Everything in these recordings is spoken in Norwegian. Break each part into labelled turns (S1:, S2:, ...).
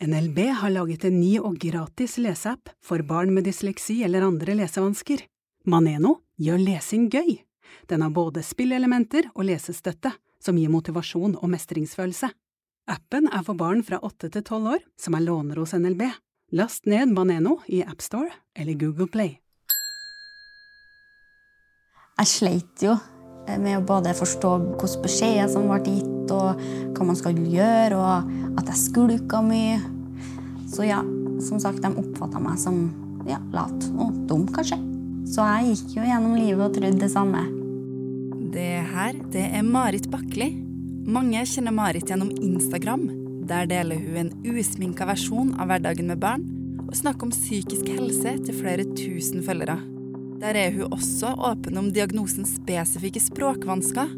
S1: NLB har laget en ny og gratis leseapp for barn med dysleksi eller andre lesevansker. Maneno gjør lesing gøy. Den har både spillelementer og lesestøtte, som gir motivasjon og mestringsfølelse. Appen er for barn fra åtte til tolv år som er låner hos NLB. Last ned Maneno i AppStore eller Google Play.
S2: Jeg sleit jo med å både forstå hvilke beskjeder som ble gitt, og hva man skal gjøre, og at jeg skulka mye. Så ja, som sagt, de oppfatta meg som ja, lat og dum, kanskje. Så jeg gikk jo gjennom livet og trodde det samme.
S3: Det her, det er Marit Bakli. Mange kjenner Marit gjennom Instagram. Der deler hun en usminka versjon av hverdagen med barn, og snakker om psykisk helse til flere tusen følgere. Der er hun også åpen om diagnosen spesifikke språkvansker,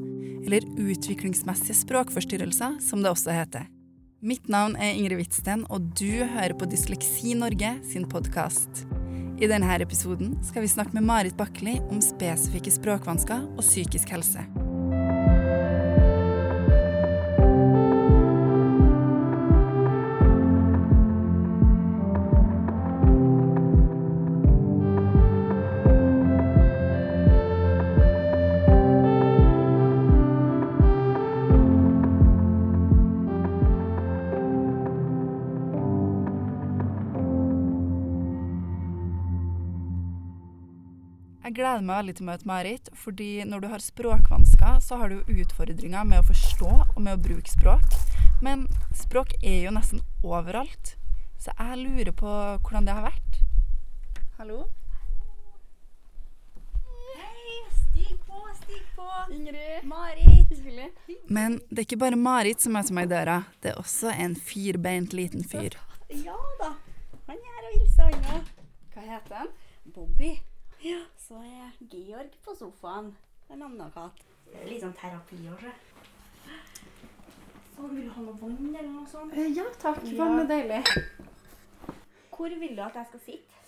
S3: eller utviklingsmessige språkforstyrrelser, som det også heter. Mitt navn er Ingrid Hvitsten, og du hører på Dysleksi Norge sin podkast. I denne episoden skal vi snakke med Marit Bakli om spesifikke språkvansker og psykisk helse. Jeg gleder meg veldig til å møte Marit, fordi når du har språkvansker, så har du utfordringer med å forstå og med å bruke språk. Men språk er jo nesten overalt, så jeg lurer på hvordan det har vært. Hallo?
S2: Hei, stig på, stig på.
S3: Ingrid.
S2: Marit.
S3: Men det er ikke bare Marit som møter meg i døra. Det er også en firbeint liten fyr.
S2: Ja da. Han er her og hilser, han òg.
S3: Hva heter han?
S2: Bobby. Ja, så er Georg på sofaen. En annen katt. Det litt sånn terapi se. Sånn, vil du ha noe vann eller noe sånt?
S3: Ja takk,
S2: vann er
S3: deilig.
S2: Hvor vil du at jeg skal sitte?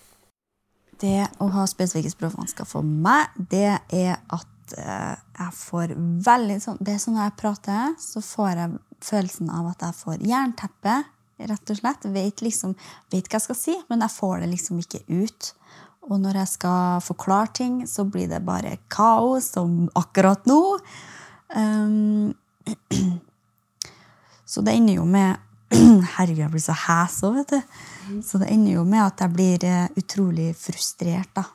S2: Det å ha spesifikke språkvansker for meg, det er at eh, jeg får veldig sånn Det er sånn når jeg prater, så får jeg følelsen av at jeg får jernteppe, rett og slett. Vet liksom, vet hva jeg skal si, men jeg får det liksom ikke ut. Og når jeg skal forklare ting, så blir det bare kaos, som akkurat nå. Um, så det ender jo med Herregud, jeg blir så hes òg, vet du. Så det ender jo med at jeg blir eh, utrolig frustrert da.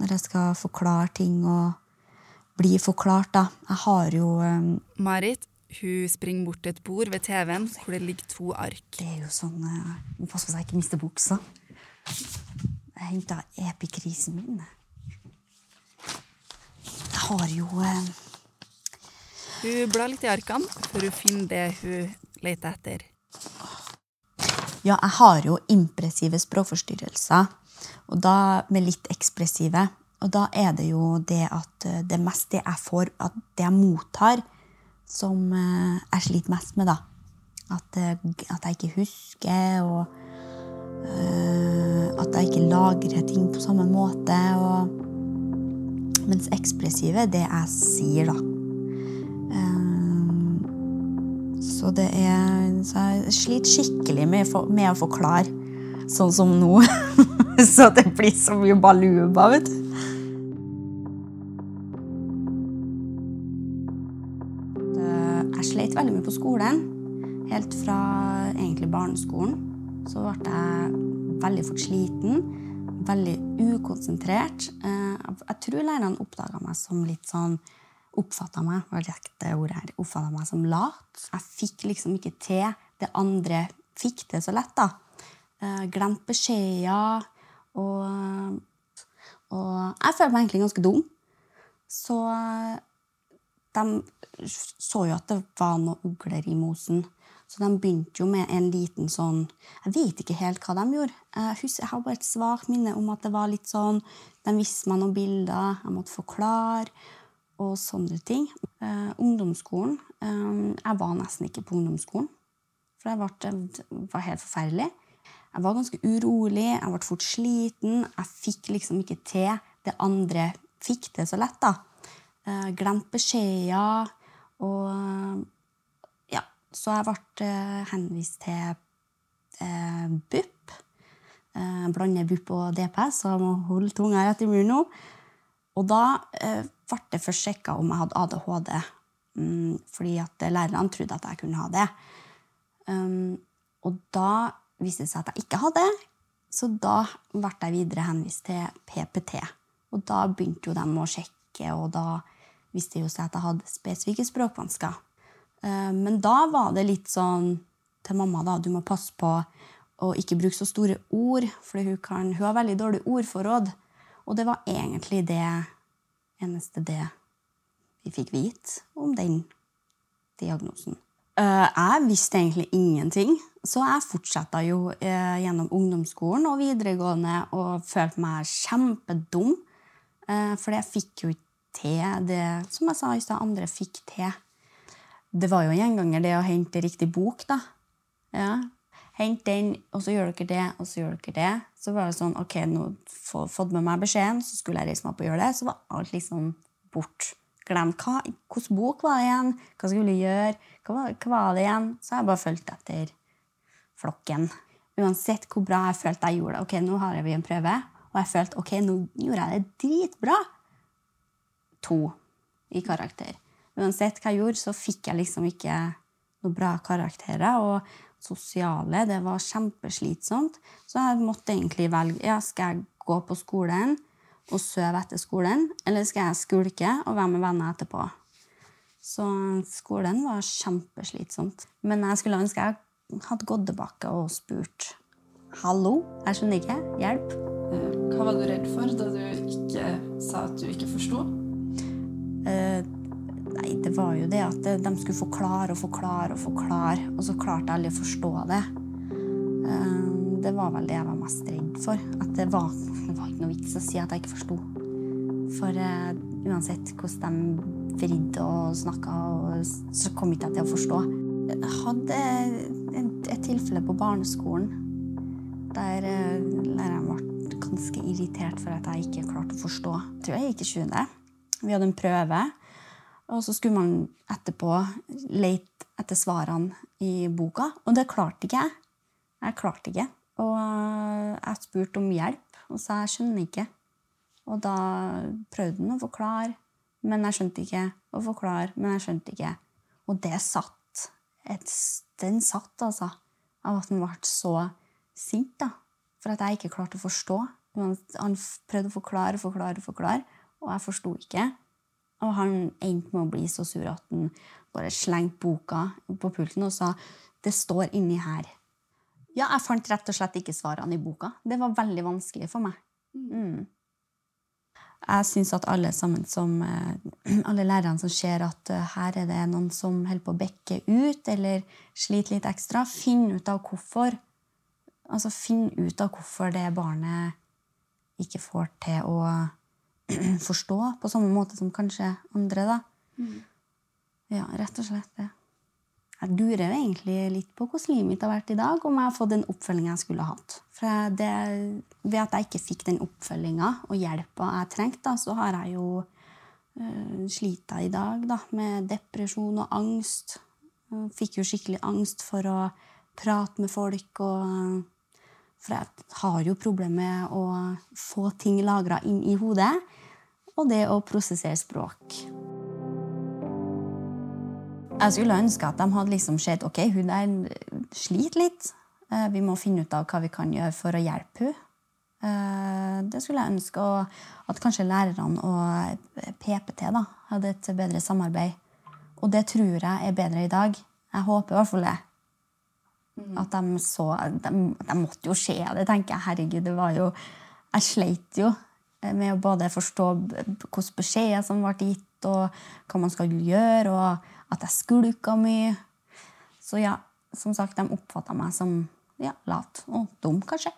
S2: når jeg skal forklare ting og bli forklart. da. Jeg har jo um,
S3: Marit hun springer bort til et bord ved TV-en hvor det ligger to ark.
S2: Det er jo sånn uh, Må passe på så jeg ikke mister buksa. Jeg henta epikrisen min. Jeg har jo eh,
S3: Hun blar litt i arkene for hun finner det hun leter etter.
S2: Ja, jeg har jo impressive språkforstyrrelser, og da med litt ekspressive. Og da er det jo det at eh, det meste jeg får, at det jeg mottar, som eh, jeg sliter mest med, da. At, eh, at jeg ikke husker, og at jeg ikke lagrer ting på samme måte. Og, mens ekspressive, det jeg sier, da. Så det er så Jeg sliter skikkelig med, med å forklare, sånn som nå. så det blir så mye baluba, vet du. Jeg sleit veldig mye på skolen. Helt fra egentlig barneskolen så ble jeg veldig fort sliten. Veldig ukonsentrert. Jeg tror lærerne oppdaga meg som litt sånn Oppfatta meg var det ekte ordet her, oppfatta meg som lat. Jeg fikk liksom ikke til det andre fikk til så lett. da. Glemt beskjeder. Og, og jeg følte meg egentlig ganske dum. Så de så jo at det var noe ugler i mosen. Så de begynte jo med en liten sånn Jeg vet ikke helt hva de gjorde. Jeg, husker, jeg har bare et svakt minne om at det var litt sånn De viste meg noen bilder jeg måtte forklare, og sånne ting. Uh, ungdomsskolen eh, Jeg var nesten ikke på ungdomsskolen. For det, ble, det var helt forferdelig. Jeg var ganske urolig, jeg ble fort sliten. Jeg fikk liksom ikke til det andre fikk det så lett. da. Uh, glemt beskjeder. Og så jeg ble henvist til eh, BUP. Eh, blander BUP og DPS, så jeg må holde tunga rett i munnen nå. Og da eh, ble det først om jeg hadde ADHD, mm, fordi at lærerne trodde at jeg kunne ha det. Um, og da viste det seg at jeg ikke hadde det, så da ble jeg videre henvist til PPT. Og da begynte jo de å sjekke, og da viste det jo seg at jeg hadde spesifikke språkvansker. Uh, men da var det litt sånn til mamma, da, du må passe på å ikke bruke så store ord, for hun, kan, hun har veldig dårlig ordforråd. Og det var egentlig det eneste det vi fikk vite om den diagnosen. Eh, jeg visste egentlig ingenting, så jeg fortsatte jo eh, gjennom ungdomsskolen og videregående og følte meg kjempedum. Eh, for jeg fikk jo ikke til det som jeg sa i stad, andre fikk til. Det var jo en gjenganger, det å hente riktig bok, da. Ja. Hent den, og så gjør dere det, og så gjør dere det. Så var det sånn, ok, nå fått med meg beskjeden, så skulle jeg reise meg opp og gjøre det. Så var alt liksom bort. Glemt hva, hvilken bok var det igjen, hva skulle jeg gjøre, hva, hva var det igjen? Så har jeg bare fulgt etter flokken. Uansett hvor bra jeg følte jeg gjorde det. Ok, nå har vi en prøve, og jeg følte ok, nå gjorde jeg det dritbra. To i karakter. Uansett hva jeg gjorde, så fikk jeg liksom ikke noen bra karakterer. Og sosiale. Det var kjempeslitsomt. Så jeg måtte egentlig velge ja, skal jeg gå på skolen og sove etter skolen, eller skal jeg skulke og være med venner etterpå. Så skolen var kjempeslitsomt. Men jeg skulle ønske jeg hadde gått tilbake og spurt. Hallo, jeg skjønner ikke. Hjelp.
S3: Eh, hva var du redd for da du ikke sa at du ikke forsto?
S2: Uh, Nei, det var jo det at de skulle forklare og forklare og forklare, og så klarte jeg aldri å forstå det. Eh, det var vel det jeg var mest redd for. At det var, det var ikke noe vits å si at jeg ikke forsto. For uh, uansett hvordan de vridde og snakka, så kom ikke jeg til å forstå. Jeg hadde et tilfelle på barneskolen der uh, læreren ble ganske irritert for at jeg ikke klarte å forstå. Jeg tror jeg gikk i 20. Vi hadde en prøve. Og så skulle man etterpå lete etter svarene i boka, og det klarte ikke jeg. Jeg klarte ikke. Og jeg spurte om hjelp, og sa jeg skjønner ikke. Og da prøvde han å forklare, men jeg skjønte ikke. Og forklare, men jeg skjønte ikke. Og det satt. Et, den satt, altså. Av at han ble så sint da, for at jeg ikke klarte å forstå. Han prøvde å forklare forklare, forklare, og jeg forsto ikke. Og han endte med å bli så sur at han bare slengte boka på pulten og sa det står inni her. Ja, jeg fant rett og slett ikke svarene i boka. Det var veldig vanskelig for meg. Mm. Jeg syns at alle sammen som, eh, alle lærerne som ser at eh, her er det noen som holder på å bekke ut eller sliter litt ekstra, finn ut av hvorfor. Altså finn ut av hvorfor det barnet ikke får til å forstå på samme måte som kanskje andre, da. Mm. Ja, rett og slett det. Jeg durer egentlig litt på hvordan livet mitt har vært i dag, om jeg har fått den oppfølginga jeg skulle hatt. For det, ved at jeg ikke fikk den oppfølginga og hjelpa jeg trengte, så har jeg jo uh, eh, i dag da, med depresjon og angst. Fikk jo skikkelig angst for å prate med folk. og For jeg har jo problemer med å få ting lagra inn i hodet og det å prosessere språk. Jeg skulle ønske at de hadde liksom sett ok, hun der sliter litt. Eh, vi må finne ut av hva vi kan gjøre for å hjelpe henne. Eh, det skulle jeg ønske. At kanskje lærerne og PPT da, hadde et bedre samarbeid. Og det tror jeg er bedre i dag. Jeg håper i hvert fall det. Mm. At de så de, de, måtte jo se det, tenker jeg. Herregud, det var jo Jeg sleit jo Eh, med å både forstå hvilke beskjeder som ble gitt, og hva man skal gjøre, og at jeg skulka mye. Så ja, som sagt, de oppfatta meg som ja, lat og dum, kanskje.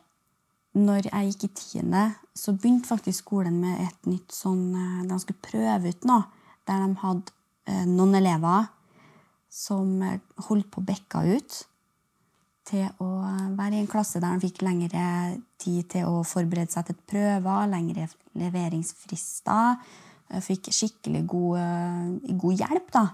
S2: Når jeg gikk i tiende, så begynte faktisk skolen med et nytt sånn eh, De skulle prøve ut noe der de hadde eh, noen elever som holdt på å bekka ut til å være i en klasse der han fikk lengre tid til å forberede seg til prøver, lengre leveringsfrister. Fikk skikkelig god, god hjelp. da.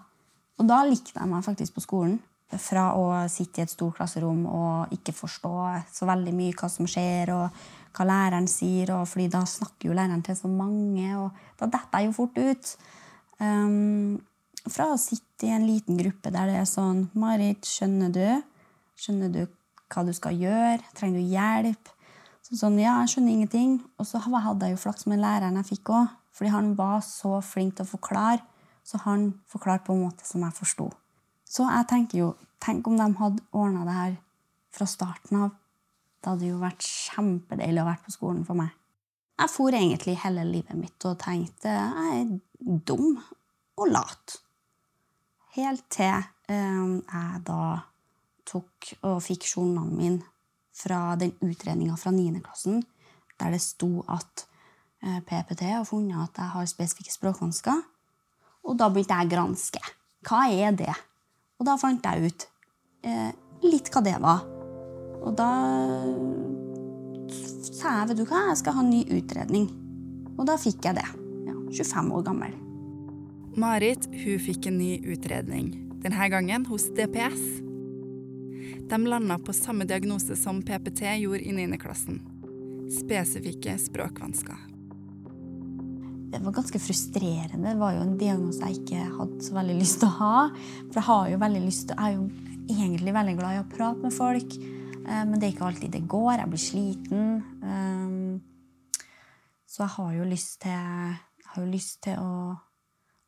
S2: Og da likte jeg meg faktisk på skolen. Fra å sitte i et stort klasserom og ikke forstå så veldig mye hva som skjer, og hva læreren sier, og fordi da snakker jo læreren til så mange, og da detter jeg jo fort ut. Um, fra å sitte i en liten gruppe der det er sånn Marit, skjønner du? Skjønner du hva du skal gjøre? Trenger du hjelp? Så sånn, ja, jeg skjønner ingenting. Og så hadde jeg jo flaks med læreren jeg fikk òg, fordi han var så flink til å forklare. Så han forklarte på en måte som jeg forsto. Så jeg tenker jo Tenk om de hadde ordna det her fra starten av. Det hadde jo vært kjempedeilig å være på skolen for meg. Jeg for egentlig hele livet mitt og tenkte jeg er dum og lat. Helt til eh, jeg da tok og fikk journalen min fra den utredninga fra 9. klassen der det sto at eh, PPT har funnet at jeg har spesifikke språkvansker. Og da begynte jeg å granske. Hva er det? Og da fant jeg ut eh, litt hva det var. Og da sa jeg vet du hva, jeg skal ha en ny utredning. Og da fikk jeg det. Ja, 25 år gammel.
S3: Marit hun fikk en ny utredning, denne gangen hos DPS. De landa på samme diagnose som PPT gjorde i 9. klassen. Spesifikke språkvansker.
S2: Det var ganske frustrerende. Det var jo en diagnose jeg ikke hadde så veldig lyst til å ha. For jeg har jo lyst til, jeg er jo egentlig veldig glad i å prate med folk. Eh, men det er ikke alltid det går. Jeg blir sliten. Eh, så jeg har jo lyst til, jo lyst til å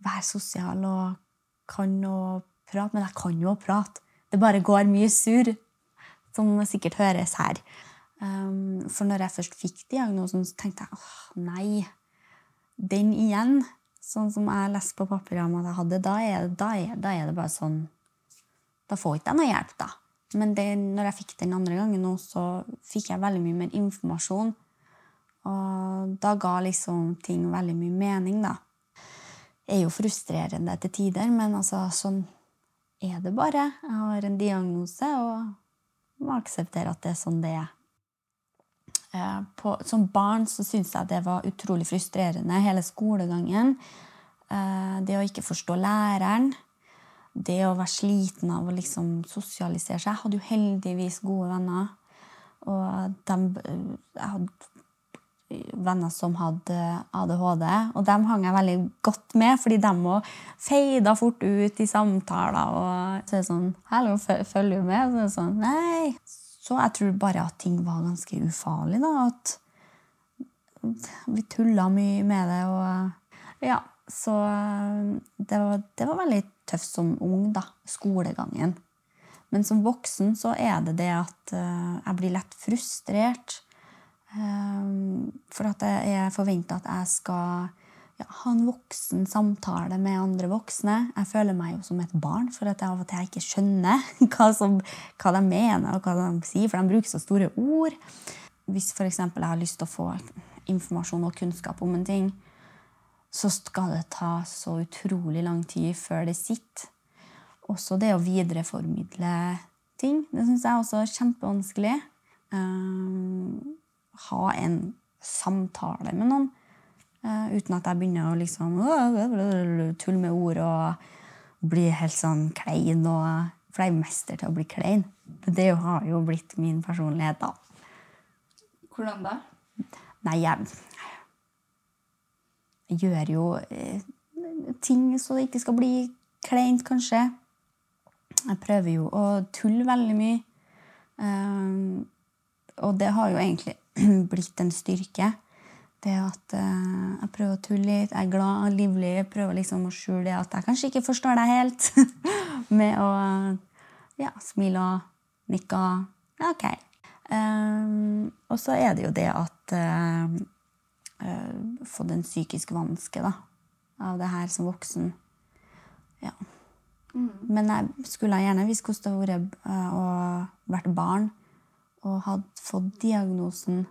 S2: være sosial og kan å prate. Men jeg kan jo prate. Det bare går mye surr, som sikkert høres her. Um, for når jeg først fikk diagnosen, så tenkte jeg åh, nei den igjen, sånn som jeg leste på papiret om at jeg hadde, da er, da, er, da er, det bare sånn Da får ikke jeg noe hjelp, da. Men det, når jeg fikk den andre gangen nå, så fikk jeg veldig mye mer informasjon. Og da ga liksom ting veldig mye mening, da. Det er jo frustrerende til tider, men altså, sånn er det bare. Jeg har en diagnose og må akseptere at det er sånn det er. Eh, på, som barn så syntes jeg det var utrolig frustrerende, hele skolegangen. Eh, det å ikke forstå læreren. Det å være sliten av å liksom sosialisere seg. Jeg hadde jo heldigvis gode venner. Og de, jeg hadde venner som hadde ADHD, og dem hang jeg veldig godt med, fordi de òg feida fort ut i samtaler. Og så er det sånn 'Hallo, følger du med?' Så er det sånn 'Nei, så jeg tror bare at ting var ganske ufarlig. da, At vi tulla mye med det. og ja, Så det var, det var veldig tøft som ung, da. Skolegangen. Men som voksen så er det det at uh, jeg blir lett frustrert. Um, for at jeg forventer at jeg skal ja, ha en voksen samtale med andre voksne. Jeg føler meg jo som et barn, for at jeg av og til ikke skjønner hva, som, hva, de mener og hva de sier, for de bruker så store ord. Hvis for jeg har lyst til å få informasjon og kunnskap om en ting, så skal det ta så utrolig lang tid før det sitter. Også det å videreformidle ting. Det syns jeg også er kjempevanskelig. Um, ha en samtale med noen Uh, uten at jeg begynner å liksom tulle med ord og bli helt sånn klein. Og, for jeg er mester til å bli klein. Det har jo blitt min personlighet, da.
S3: Hvordan da?
S2: Nei, jeg, jeg gjør jo eh, ting så det ikke skal bli kleint, kanskje. Jeg prøver jo å tulle veldig mye. Um, og det har jo egentlig blitt en styrke. Det at uh, jeg prøver å tulle litt, jeg er glad og livlig, jeg prøver liksom å skjule det at jeg kanskje ikke forstår deg helt. Med å ja, smile og nikke og ja, OK. Um, og så er det jo det at uh, uh, Fått en psykisk vanske da, av det her som voksen. Ja. Mm. Men jeg skulle gjerne visst hvordan det hadde vært å vært barn og hadde fått diagnosen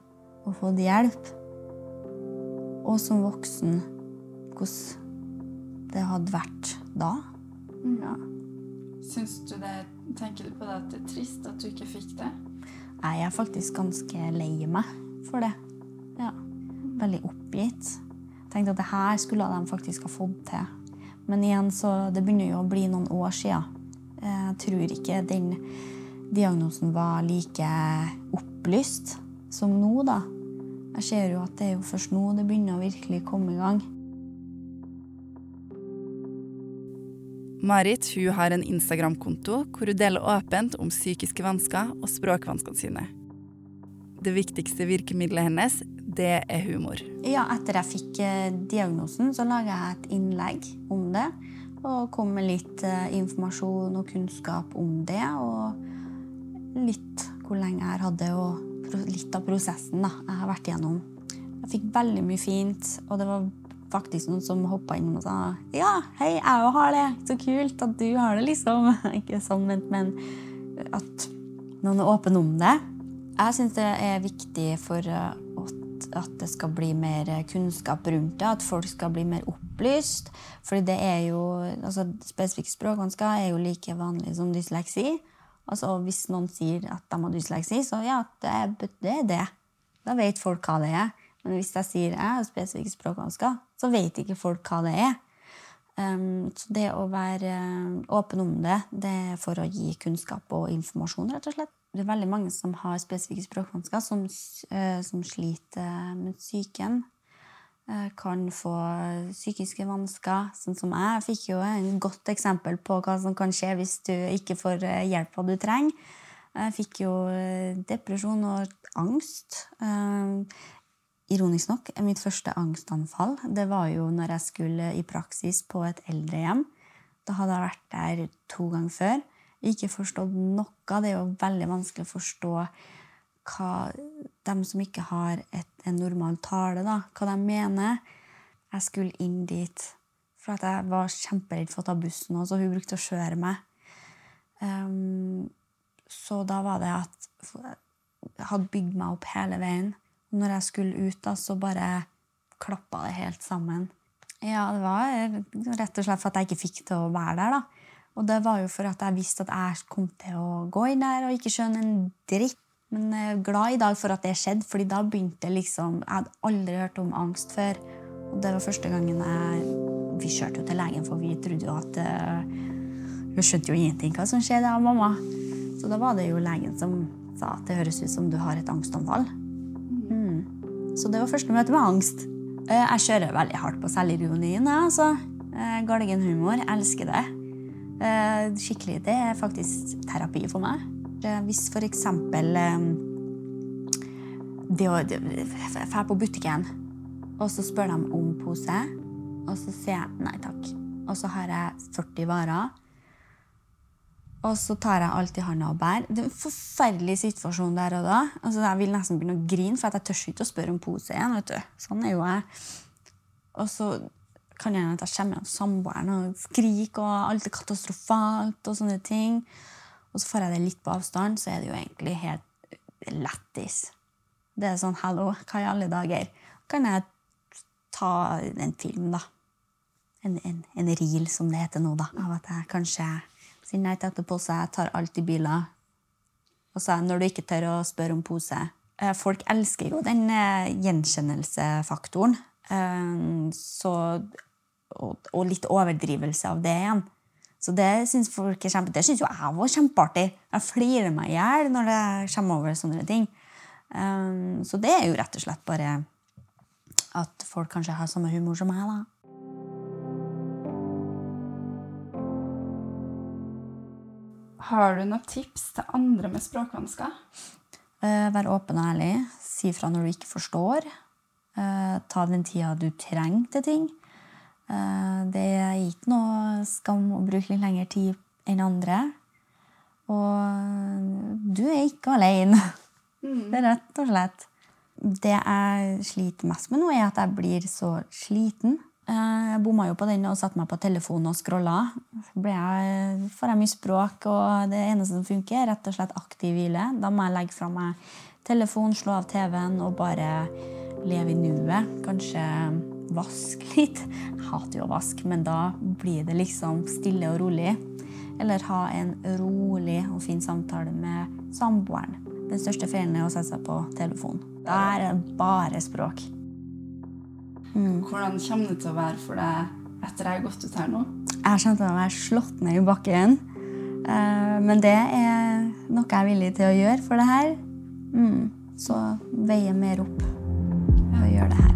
S2: og fått hjelp og som voksen hvordan det hadde vært da.
S3: Mm. Ja. Syns du det Tenker du på det at det er trist at du ikke fikk det?
S2: Nei, Jeg er faktisk ganske lei meg for det. Ja. Veldig oppgitt. Tenkte at det her skulle de faktisk ha fått til. Men igjen så Det begynner jo å bli noen år sia. Jeg tror ikke den diagnosen var like opplyst som nå, da. Jeg ser jo at det er jo først nå det begynner å virkelig komme i gang.
S3: Marit hun har en Instagram-konto hvor hun deler åpent om psykiske vansker og språkvanskene sine. Det viktigste virkemidlet hennes, det er humor.
S2: Ja, etter jeg fikk eh, diagnosen, så laga jeg et innlegg om det. Og kom med litt eh, informasjon og kunnskap om det. Og litt hvor lenge jeg hadde og litt av prosessen da, jeg har vært igjennom. Jeg fikk veldig mye fint, og det var faktisk noen som hoppa inn og sa Ja, hei, jeg òg har det. Så kult at du har det, liksom. Ikke sånn men at noen er åpen om det. Jeg syns det er viktig for eh, at det skal bli mer kunnskap rundt det, at folk skal bli mer opplyst. Fordi det er jo altså Spesifikke språkvansker er jo like vanlig som dysleksi. Altså Hvis noen sier at de har dysleksi, så ja, det er det. Er det. Da vet folk hva det er. Men hvis jeg sier jeg har spesifikke språkvansker, så vet ikke folk hva det er. Um, så det å være åpen om det, det er for å gi kunnskap og informasjon, rett og slett. Det er veldig mange som har spesifikke språkvansker, som, uh, som sliter med psyken. Uh, kan få psykiske vansker, sånn som jeg. Jeg fikk jo en godt eksempel på hva som kan skje hvis du ikke får uh, hjelpa du trenger. Jeg fikk jo depresjon og angst. Ironisk nok, mitt første angstanfall det var jo når jeg skulle i praksis på et eldrehjem. Da hadde jeg vært der to ganger før. Ikke forstått noe. Det er jo veldig vanskelig å forstå hva de som ikke har et, en normal tale, da, hva de mener. Jeg skulle inn dit for at jeg var kjemperedd for å ta bussen, og hun brukte å kjøre meg. Um, så da var det at jeg hadde bygd meg opp hele veien. Når jeg skulle ut, da, så bare klappa det helt sammen. Ja, det var rett og slett for at jeg ikke fikk til å være der, da. Og det var jo for at jeg visste at jeg kom til å gå inn der og ikke skjønne en dritt. Men jeg er glad i dag for at det skjedde, fordi da begynte liksom Jeg hadde aldri hørt om angst før. Og det var første gangen jeg Vi kjørte jo til legen, for vi trodde jo at uh, Hun skjønte jo ingenting hva som skjedde av mamma. Så da var det jo legen som sa at det høres ut som du har et angstanfall. Så det var første møte med angst. Eh, jeg kjører veldig hardt på selvironien. Altså. Galgen Galgenhumor. Elsker det. Eh, skikkelig. Det er faktisk terapi for meg. Hvis for eksempel det å dra på butikken, og så spør de om pose, og så sier jeg nei takk. Og så har jeg 40 varer. Og så tar jeg alt i handa og bærer. Det er en forferdelig situasjon der og da. Altså, jeg vil nesten begynne å grine, for jeg tør ikke å spørre om pose igjen. vet du. Sånn er jo jeg. Og så kan jeg at jeg kommer hjem samboeren og skriker, og alt er katastrofalt. Og sånne ting. Og så får jeg det litt på avstand, så er det jo egentlig helt lættis. Det er sånn 'hallo, hva i alle dager'? Kan jeg ta en film, da. En, en, en reel, som det heter nå, da. Av at jeg kanskje Sier nei til pose. Jeg tar alltid biler. Og så når du ikke tør å spørre om pose. Eh, folk elsker jo den eh, gjenkjennelsefaktoren. Eh, så, og, og, litt overdrivelse av det igjen. Så det syns folk er kjempe, det syns jo jeg var kjempeartig. Jeg flirer meg i hjel når det kommer over sånne ting. Så det er jo rett og slett bare at folk kanskje har samme humor som meg. da.
S3: Har du noen tips til andre med språkvansker?
S2: Uh, vær åpen og ærlig. Si fra når du ikke forstår. Uh, ta den tida du trenger til ting. Eh, det er ikke noe skam å bruke litt lengre tid enn andre. Og du er ikke alene. Mm. Det er rett og slett. Det jeg sliter mest med nå, er at jeg blir så sliten. Eh, jeg bomma jo på den og satte meg på telefonen og scrolla. Så jeg, får jeg mye språk, og det eneste som funker, er rett og slett aktiv hvile. Da må jeg legge fra meg telefonen, slå av TV-en og bare leve i nuet. Kanskje vaske litt. Jeg hater jo å vaske, men da blir det liksom stille og rolig. Eller ha en rolig og fin samtale med samboeren. Den største feilen er å sette seg på telefonen. Der er det bare språk.
S3: Mm. Hvordan kommer det til å være for deg etter jeg har gått ut her nå?
S2: Jeg kommer til å være slått ned i bakken. Eh, men det er noe jeg er villig til å gjøre for det her. Mm. Så veie mer opp å gjøre det her.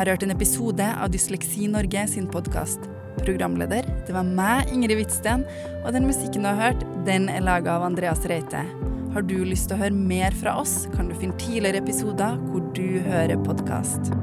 S3: Har hørt en episode av Dysleksi Norge sin podkast. Programleder, det var meg, Ingrid Hvitsten, og den musikken du har hørt, den er laga av Andreas Reite. Har du lyst til å høre mer fra oss, kan du finne tidligere episoder hvor du hører podkast.